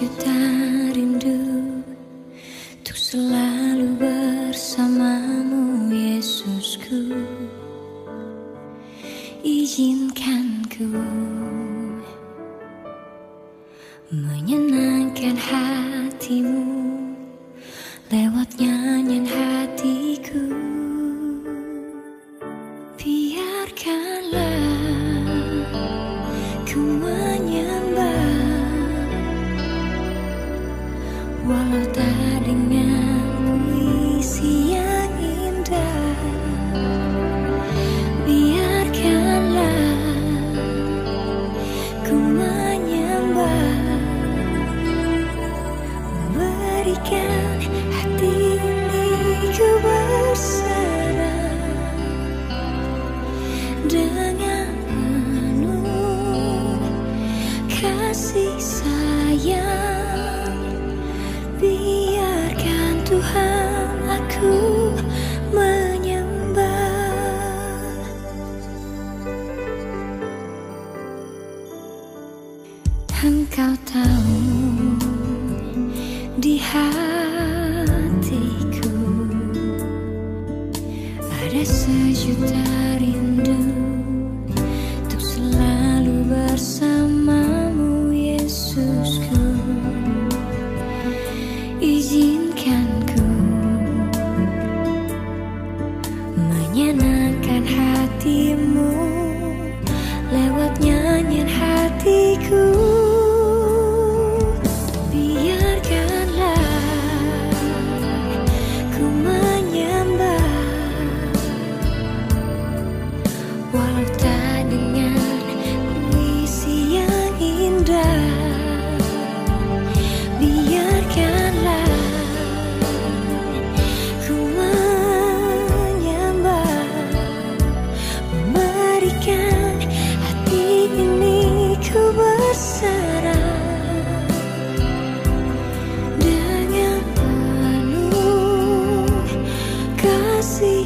you down. Dengan puisi yang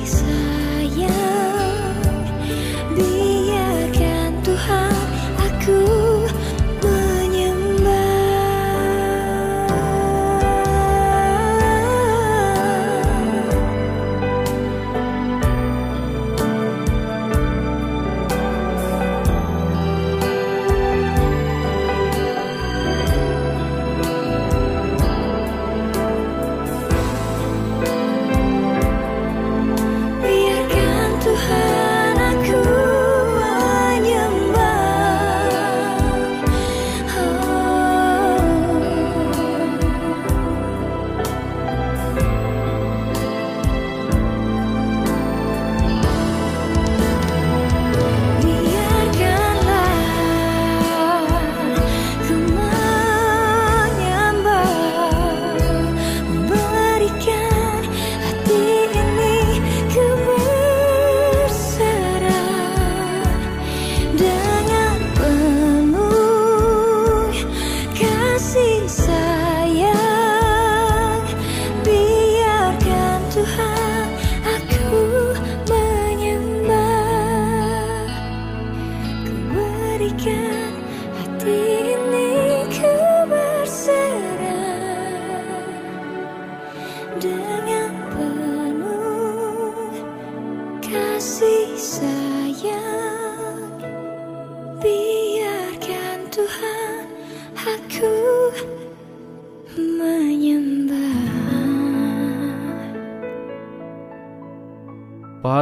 pieces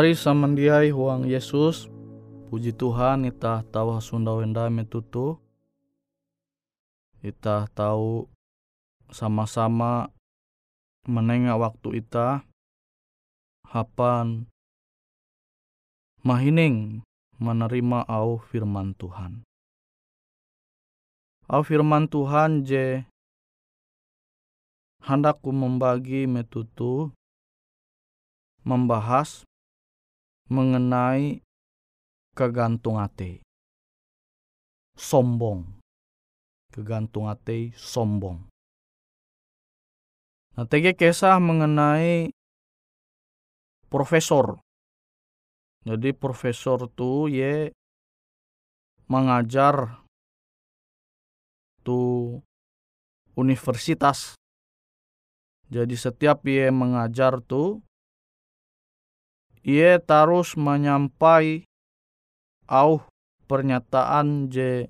Pahari samandiai huang Yesus, puji Tuhan ita tahu hasunda wenda metutu. Ita tahu sama-sama menengah waktu ita hapan mahining menerima au firman Tuhan. Au firman Tuhan je hendakku membagi metutu membahas mengenai kegantung ate. Sombong. Kegantung ate sombong. Nah, tege kisah mengenai profesor. Jadi profesor tu ye mengajar tu universitas. Jadi setiap ye mengajar tu ia terus menyampai au pernyataan je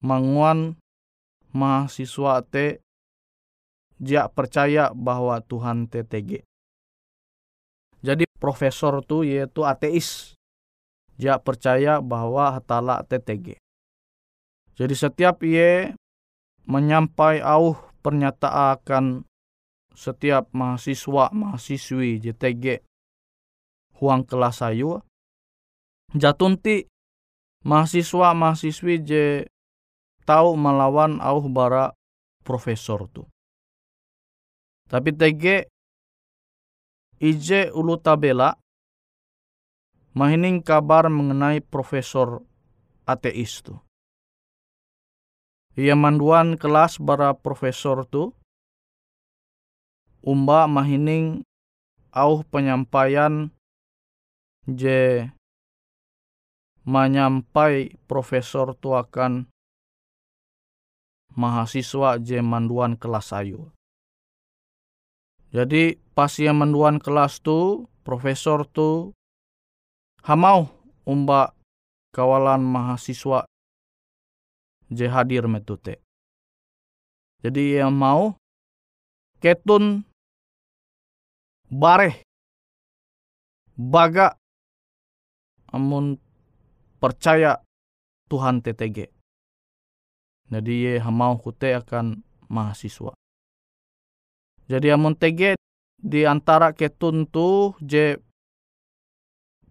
manguan mahasiswa te dia percaya bahwa Tuhan TTG. Jadi profesor tu yaitu ateis. Dia percaya bahwa hatala TTG. Jadi setiap ia menyampai au pernyataan setiap mahasiswa mahasiswi JTG huang kelas ayu jatunti mahasiswa mahasiswi je tahu melawan au bara profesor tu. Tapi TG ije ulu tabela mahining kabar mengenai profesor ateis tu. Ia manduan kelas bara profesor tu umba mahining au penyampaian je menyampai profesor tu akan mahasiswa je manduan kelas ayu. Jadi pas ia menduan kelas tu, profesor tu hamau umba kawalan mahasiswa je hadir metute. Jadi ia mau ketun bareh baga amun percaya Tuhan TTG. Jadi ia hamau kute akan mahasiswa. Jadi amun tege di antara ketun tu je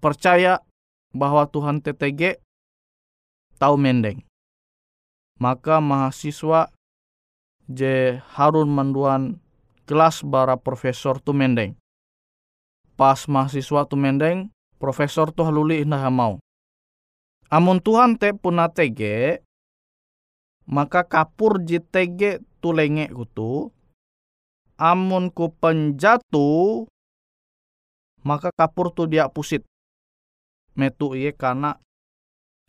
percaya bahwa Tuhan TTG tahu mendeng. Maka mahasiswa je harun manduan kelas bara profesor tu mendeng. Pas mahasiswa tu mendeng, profesor tu haluli nah mau. Amun Tuhan te puna tege, maka kapur jitege tulenge kutu, amun ku penjatu maka kapur tu dia pusit. Metu iye kana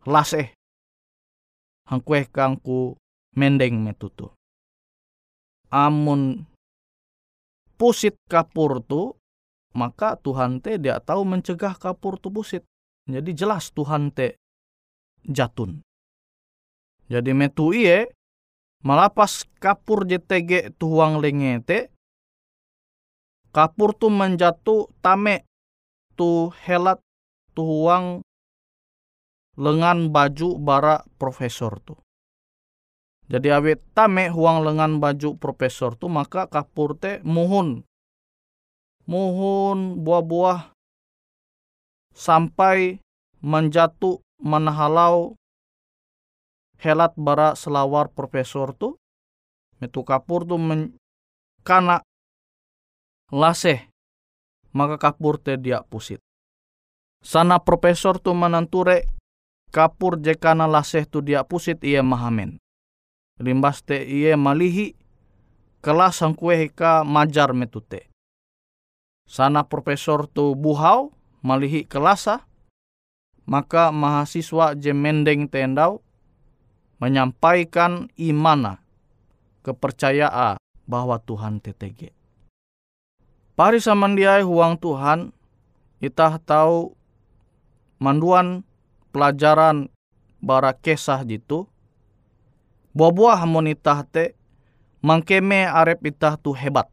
laseh hangkueh kangku mendeng metu tu. Amun pusit kapur tu maka Tuhan te dia tahu mencegah kapur tu pusit jadi jelas Tuhan te jatun jadi metu iye malapas kapur JTG tuang lengete kapur tu menjatuh tame tu helat tu huang lengan baju bara profesor tu. Jadi awet tame huang lengan baju profesor tu maka kapur te muhun. Muhun buah-buah sampai menjatuh menahalau helat bara selawar profesor tu. Metu kapur tu men, kana laseh maka kapur te dia pusit. Sana profesor tu mananture kapur jekana laseh tu dia pusit ia mahamen. Limbas te ia malihi kelas ang kue heka majar metute. Sana profesor tu buhau malihi kelasa maka mahasiswa jemendeng tendau menyampaikan imana kepercayaan bahwa Tuhan TTG. Pari samandiai huang Tuhan, itah tahu manduan pelajaran bara kesah jitu, buah-buah hamon itah te mangkeme arep itah tu hebat.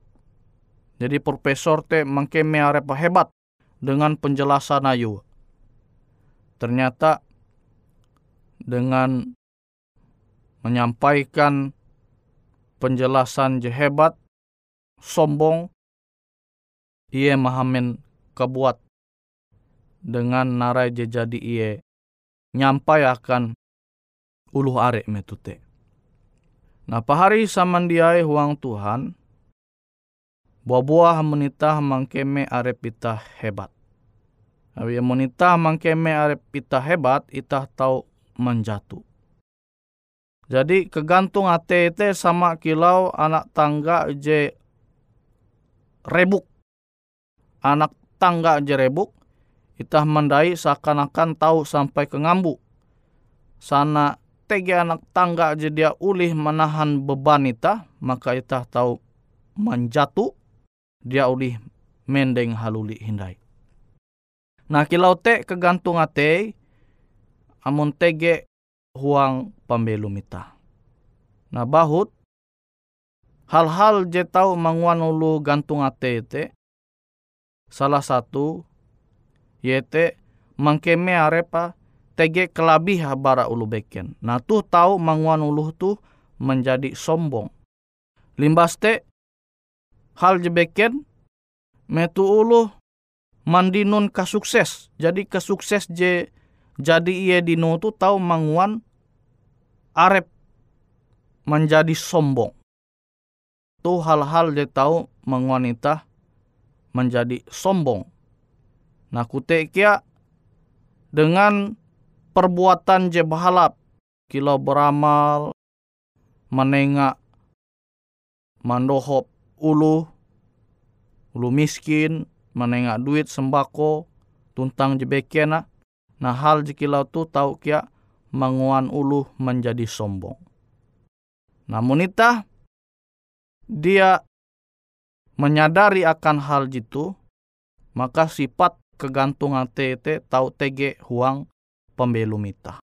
Jadi profesor te mangkeme arep hebat dengan penjelasan ayu. Ternyata dengan menyampaikan penjelasan je hebat, sombong, ia mahamen kebuat dengan narai je jadi ia nyampai akan uluh arek metute. Nah pahari samandiai huang Tuhan, buah-buah menitah mangkeme arep itah hebat. Awi menitah mangkeme arep itah hebat, itah tahu menjatuh. Jadi kegantung ate sama kilau anak tangga je rebuk. Anak tangga je rebuk, itah mendai seakan-akan tahu sampai ke ngambu. Sana tege anak tangga aja dia ulih menahan beban ita, maka ita tahu menjatuh, dia ulih mendeng haluli hindai. Nah kilau te kegantung ate, amun tege huang pembelum ita. Nah bahut, hal-hal je tahu manguan ulu gantung ate te, salah satu, yete mangkeme arepa tege kelabih bara ulu beken. Nah tuh tahu manguan ulu tuh menjadi sombong. Limbas te hal jebeken metu ulu mandinun kasukses. Jadi kasukses je jadi ia dino tuh tahu manguan arep menjadi sombong. Tuh hal-hal je tahu menguanita menjadi sombong. Nah kute kia dengan perbuatan je bahalap kilo beramal menengak mandohop ulu ulu miskin menengak duit sembako tuntang jebekena nah hal jikilau tu tahu kia menguan ulu menjadi sombong namun itah dia menyadari akan hal jitu maka sifat kegantungan tete tahu tege huang pembelum ita.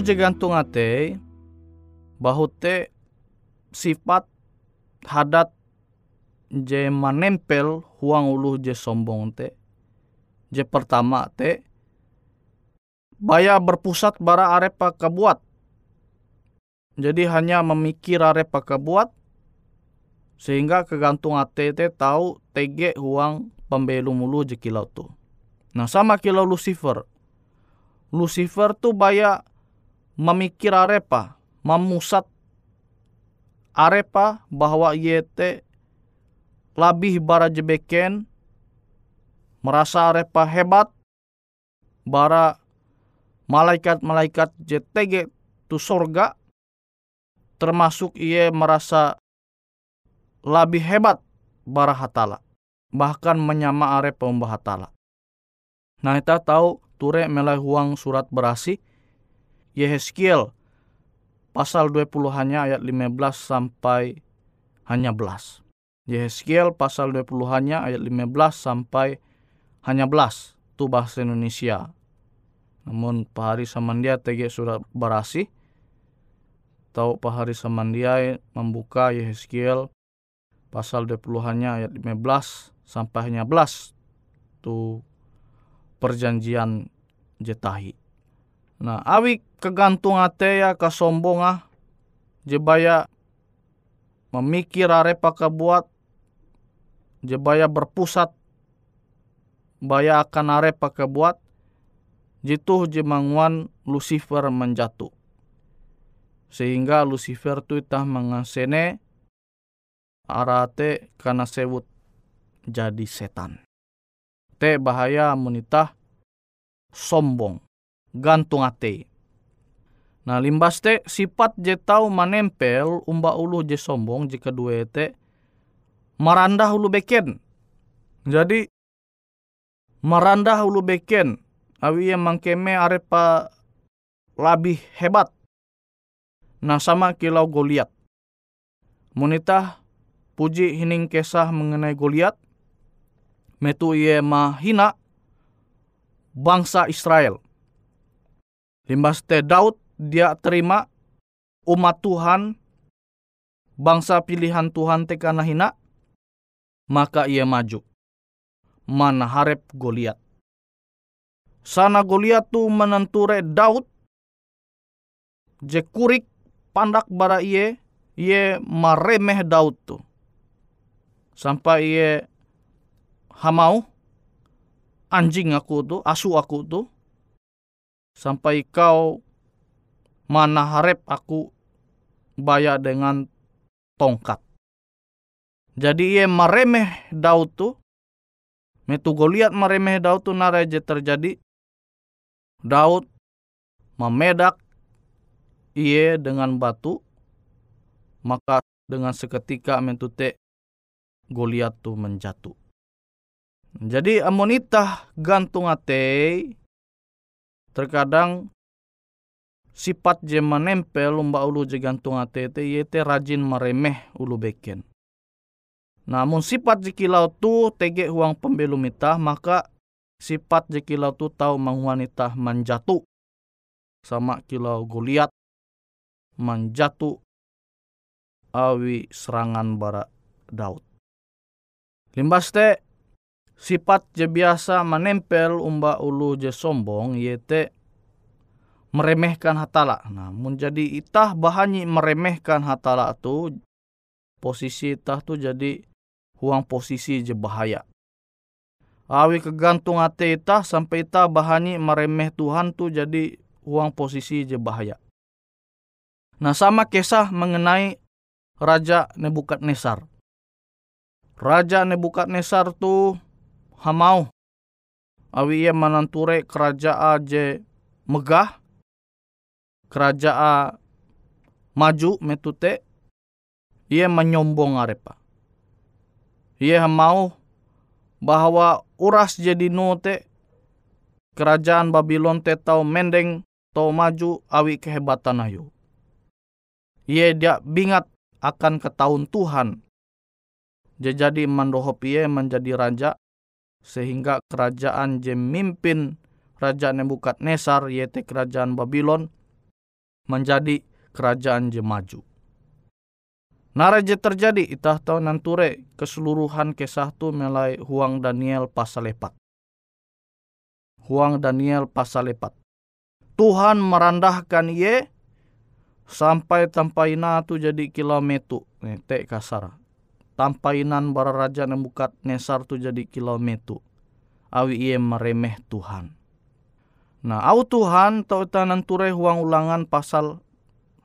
Je gantung ate bahu te sifat hadat je manempel huang ulu je sombong te. Je pertama te baya berpusat bara arepa kebuat. Jadi hanya memikir arepa kebuat sehingga kegantung ate te tahu tege huang pembelu mulu je kilau tu. Nah sama kilau Lucifer. Lucifer tu baya memikir arepa, memusat arepa bahwa ye te labih bara jebeken merasa arepa hebat bara malaikat-malaikat JTG tu sorga termasuk ia merasa lebih hebat bara hatala bahkan menyama arepa umbah hatala. Nah kita tahu ture melai huang surat berasi Yehezkiel pasal 20 hanya ayat 15 sampai hanya belas. Yehezkiel pasal 20 hanya ayat 15 sampai hanya belas. Itu bahasa Indonesia. Namun pahari samandia tege surat berasi. Tahu pahari samandia membuka Yehezkiel pasal 20 hanya ayat 15 sampai hanya belas. Itu perjanjian jetahi. Nah, awi kegantung ate ya kesombong ah. Jebaya memikir arepa kebuat. Jebaya berpusat. Baya akan arepa kebuat. Jitu jemanguan Lucifer menjatuh. Sehingga Lucifer tu itah mengasene arate karena sewut jadi setan. Te bahaya munitah sombong gantung ate. Nah limbas te sifat je tau manempel umba ulu je sombong jika dua te merandah ulu beken. Jadi merandah ulu beken awi yang mangkeme arepa lebih hebat. Nah sama kilau Goliat. Munitah puji hining kesah mengenai Goliat. Metu ia mahina bangsa Israel Limbas te Daud dia terima umat Tuhan bangsa pilihan Tuhan te kana hina maka ia maju mana harap Goliat. Sana Goliat tu menenture Daud je kurik pandak bara iye iye maremeh Daud tu. Sampai iye hamau anjing aku tu asu aku tu sampai kau mana harap aku bayar dengan tongkat. Jadi ia meremeh Daud tu, metu Goliat meremeh Daud tu naraja terjadi. Daud memedak ia dengan batu, maka dengan seketika mentute Goliat tu menjatuh. Jadi amonita gantung ate terkadang sifat je menempel umba ulu je gantung ate te yete rajin meremeh ulu beken. Namun sifat kilau tu tege huang pembelum itah maka sifat kilau tu tahu mangwanita menjatuh sama kilau Goliat menjatuh awi serangan bara Daud. Limbas te sifat je biasa menempel umba ulu je sombong yete meremehkan hatala. Nah, menjadi itah bahanyi meremehkan hatala tu posisi itah tu jadi huang posisi je bahaya. Awi kegantung hati itah sampai itah bahanyi meremeh Tuhan tu jadi huang posisi je bahaya. Nah sama kisah mengenai Raja Nebukadnesar. Raja Nebukadnesar tu hamau. Awi ia menanture kerajaan je megah. Kerajaan maju metute. Ia menyombong arepa. Ia mau bahwa uras jadi note kerajaan Babylon te tau mendeng tau maju awi kehebatan ayu. Ia dia bingat akan ketahun Tuhan. Jadi mandohop ia menjadi raja sehingga kerajaan je mimpin Raja Nebukadnesar yaitu kerajaan Babylon menjadi kerajaan je maju. Nara je terjadi itah tahu nanture keseluruhan kisah tu mulai huang Daniel pasal lepat. Huang Daniel pasal lepat. Tuhan merandahkan ye sampai tampaina tu jadi kilometer. Nek kasar. Tampainan bara raja bukat nesar tu jadi kilometer. Awi iye meremeh Tuhan. Nah, au Tuhan tau tanan ture huang ulangan pasal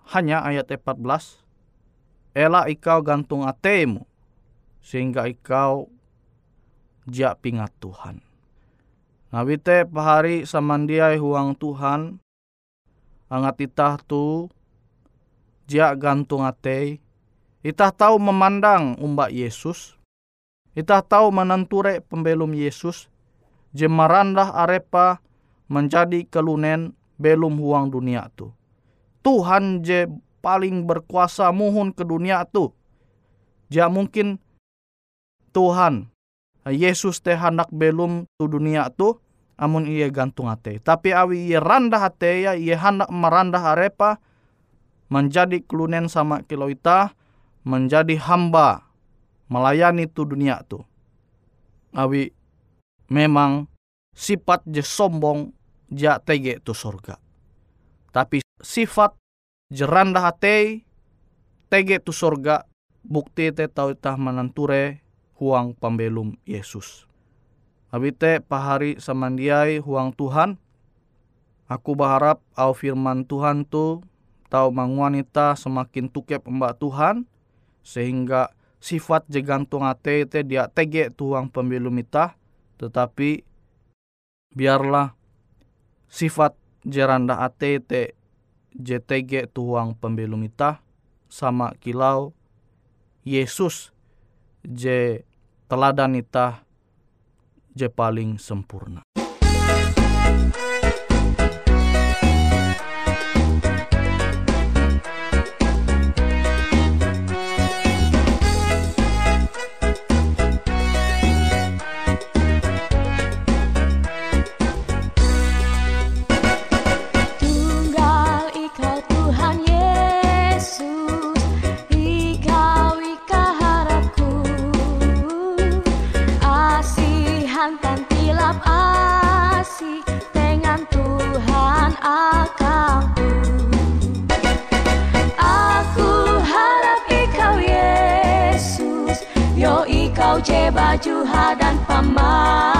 hanya ayat 14. Ela ikau gantung atemu sehingga ikau jak pingat Tuhan. Nah, wite pahari samandiai huang Tuhan angat itah tu jak gantung atei Itah tahu memandang umbak Yesus. Itah tahu menenture pembelum Yesus. Jemarandah arepa menjadi kelunen belum huang dunia tu. Tuhan je paling berkuasa muhun ke dunia tu. Ja mungkin Tuhan Yesus teh hendak belum tu dunia tu amun ia gantung hati. Tapi awi ia randah hati ya ia hendak merandah arepa menjadi kelunen sama kiloita menjadi hamba melayani tu dunia tu. Awi memang sifat je sombong ja tege tu surga. Tapi sifat jerandah hati tege tu surga bukti te tau tah menanture huang pembelum Yesus. Abite pahari samandiai huang Tuhan. Aku berharap au firman Tuhan tu tau manguanita semakin tukep mbak Tuhan sehingga sifat jegantung ate te dia tege tuang pemilu mita tetapi biarlah sifat jeranda ate te JTG tuang pemilu mita sama kilau Yesus je teladan ita je paling sempurna. Dan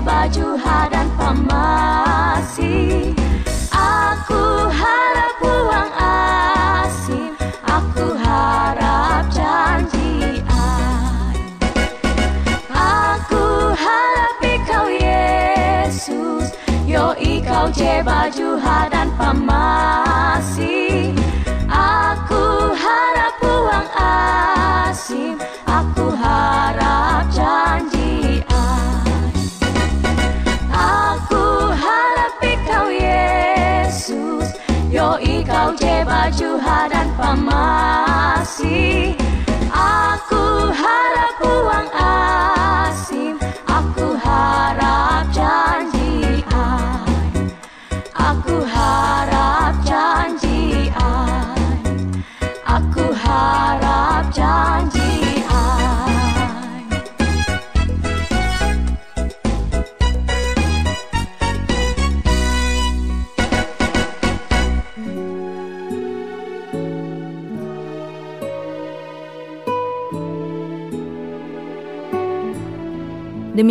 baju hadan pamasi Aku harap uang asim Aku harap janji ay Aku harap kau Yesus. Yoi kau je baju hadan pamasi baju dan pamasi Aku harap uang asim